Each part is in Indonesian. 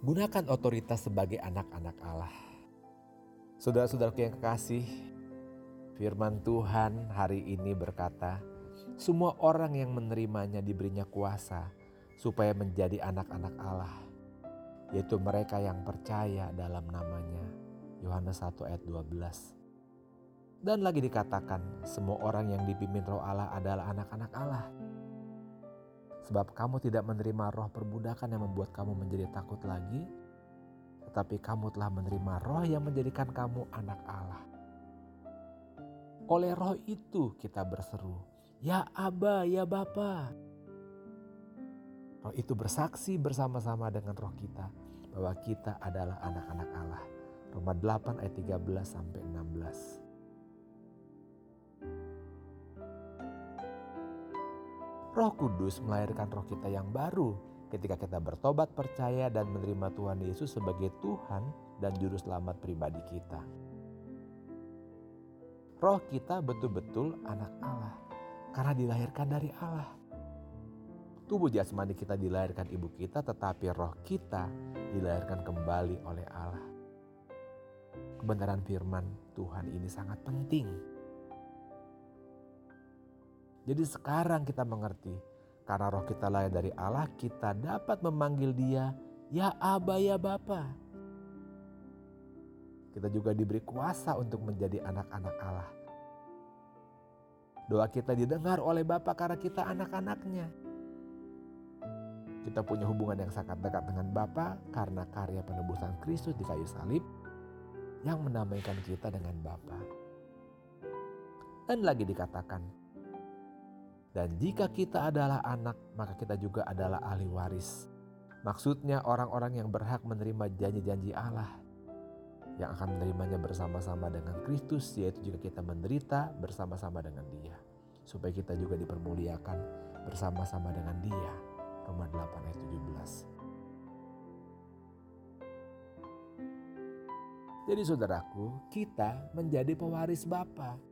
Gunakan otoritas sebagai anak-anak Allah. Saudara-saudaraku yang kekasih, firman Tuhan hari ini berkata, semua orang yang menerimanya diberinya kuasa supaya menjadi anak-anak Allah, yaitu mereka yang percaya dalam namanya. Yohanes 1 ayat 12. Dan lagi dikatakan, semua orang yang dipimpin roh Allah adalah anak-anak Allah. Sebab kamu tidak menerima roh perbudakan yang membuat kamu menjadi takut lagi, tetapi kamu telah menerima roh yang menjadikan kamu anak Allah. Oleh roh itu kita berseru, Ya Aba, ya Bapa. Roh itu bersaksi bersama-sama dengan roh kita bahwa kita adalah anak-anak Allah. Roma 8 ayat 13 sampai 16. Roh Kudus melahirkan roh kita yang baru ketika kita bertobat percaya dan menerima Tuhan Yesus sebagai Tuhan dan Juru Selamat pribadi kita. Roh kita betul-betul anak Allah karena dilahirkan dari Allah. Tubuh jasmani kita dilahirkan ibu kita tetapi roh kita dilahirkan kembali oleh Allah. Kebenaran firman Tuhan ini sangat penting jadi sekarang kita mengerti, karena roh kita lahir dari Allah, kita dapat memanggil dia, ya Aba ya Bapa. Kita juga diberi kuasa untuk menjadi anak-anak Allah. Doa kita didengar oleh Bapa karena kita anak-anaknya. Kita punya hubungan yang sangat dekat dengan Bapa karena karya penebusan Kristus di kayu salib yang menamaikan kita dengan Bapa. Dan lagi dikatakan, dan jika kita adalah anak, maka kita juga adalah ahli waris. Maksudnya orang-orang yang berhak menerima janji-janji Allah yang akan menerimanya bersama-sama dengan Kristus yaitu jika kita menderita bersama-sama dengan dia. Supaya kita juga dipermuliakan bersama-sama dengan dia. Roma 8 ayat 17 Jadi saudaraku kita menjadi pewaris Bapa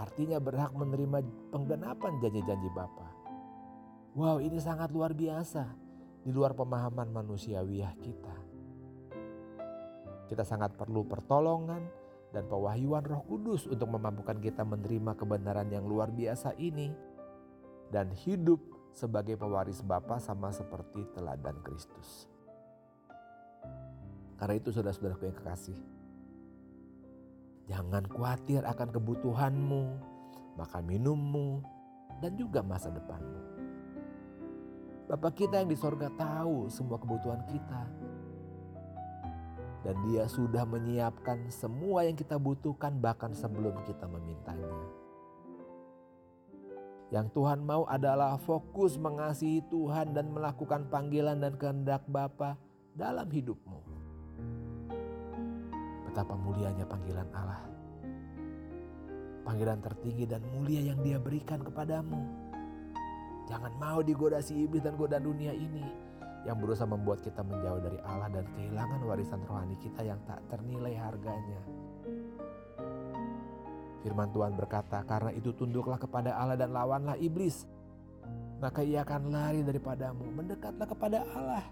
Artinya berhak menerima penggenapan janji-janji Bapa. Wow ini sangat luar biasa. Di luar pemahaman manusiawiah kita. Kita sangat perlu pertolongan dan pewahyuan roh kudus untuk memampukan kita menerima kebenaran yang luar biasa ini. Dan hidup sebagai pewaris Bapa sama seperti teladan Kristus. Karena itu saudara-saudaraku yang kekasih Jangan khawatir akan kebutuhanmu, makan minummu, dan juga masa depanmu. Bapak kita yang di sorga tahu semua kebutuhan kita. Dan dia sudah menyiapkan semua yang kita butuhkan bahkan sebelum kita memintanya. Yang Tuhan mau adalah fokus mengasihi Tuhan dan melakukan panggilan dan kehendak Bapa dalam hidupmu. Betapa mulianya panggilan Allah. Panggilan tertinggi dan mulia yang dia berikan kepadamu. Jangan mau digoda si iblis dan godaan dunia ini yang berusaha membuat kita menjauh dari Allah dan kehilangan warisan rohani kita yang tak ternilai harganya. Firman Tuhan berkata, karena itu tunduklah kepada Allah dan lawanlah iblis. Maka ia akan lari daripadamu, mendekatlah kepada Allah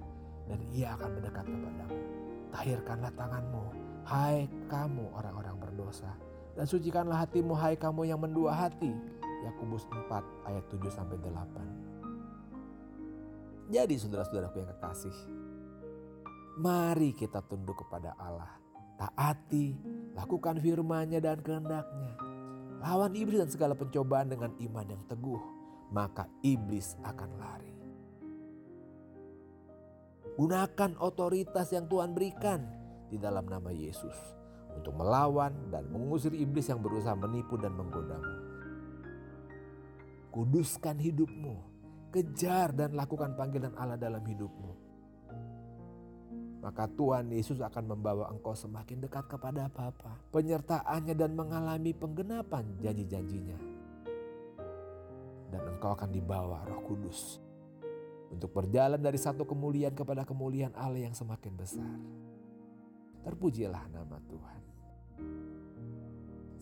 dan ia akan mendekat kepadamu. Tahirkanlah tanganmu, Hai kamu orang-orang berdosa dan sucikanlah hatimu hai kamu yang mendua hati. Yakobus 4 ayat 7 sampai 8. Jadi saudara-saudaraku yang kekasih, mari kita tunduk kepada Allah. Taati, lakukan firman-Nya dan kehendaknya. Lawan iblis dan segala pencobaan dengan iman yang teguh, maka iblis akan lari. Gunakan otoritas yang Tuhan berikan di dalam nama Yesus untuk melawan dan mengusir iblis yang berusaha menipu dan menggodamu. Kuduskan hidupmu, kejar dan lakukan panggilan Allah dalam hidupmu. Maka Tuhan Yesus akan membawa engkau semakin dekat kepada Bapa, penyertaannya dan mengalami penggenapan janji-janjinya. Dan engkau akan dibawa roh kudus untuk berjalan dari satu kemuliaan kepada kemuliaan Allah yang semakin besar. Terpujilah nama Tuhan.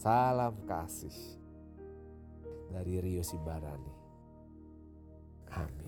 Salam kasih dari Rio Simbarani. Amin.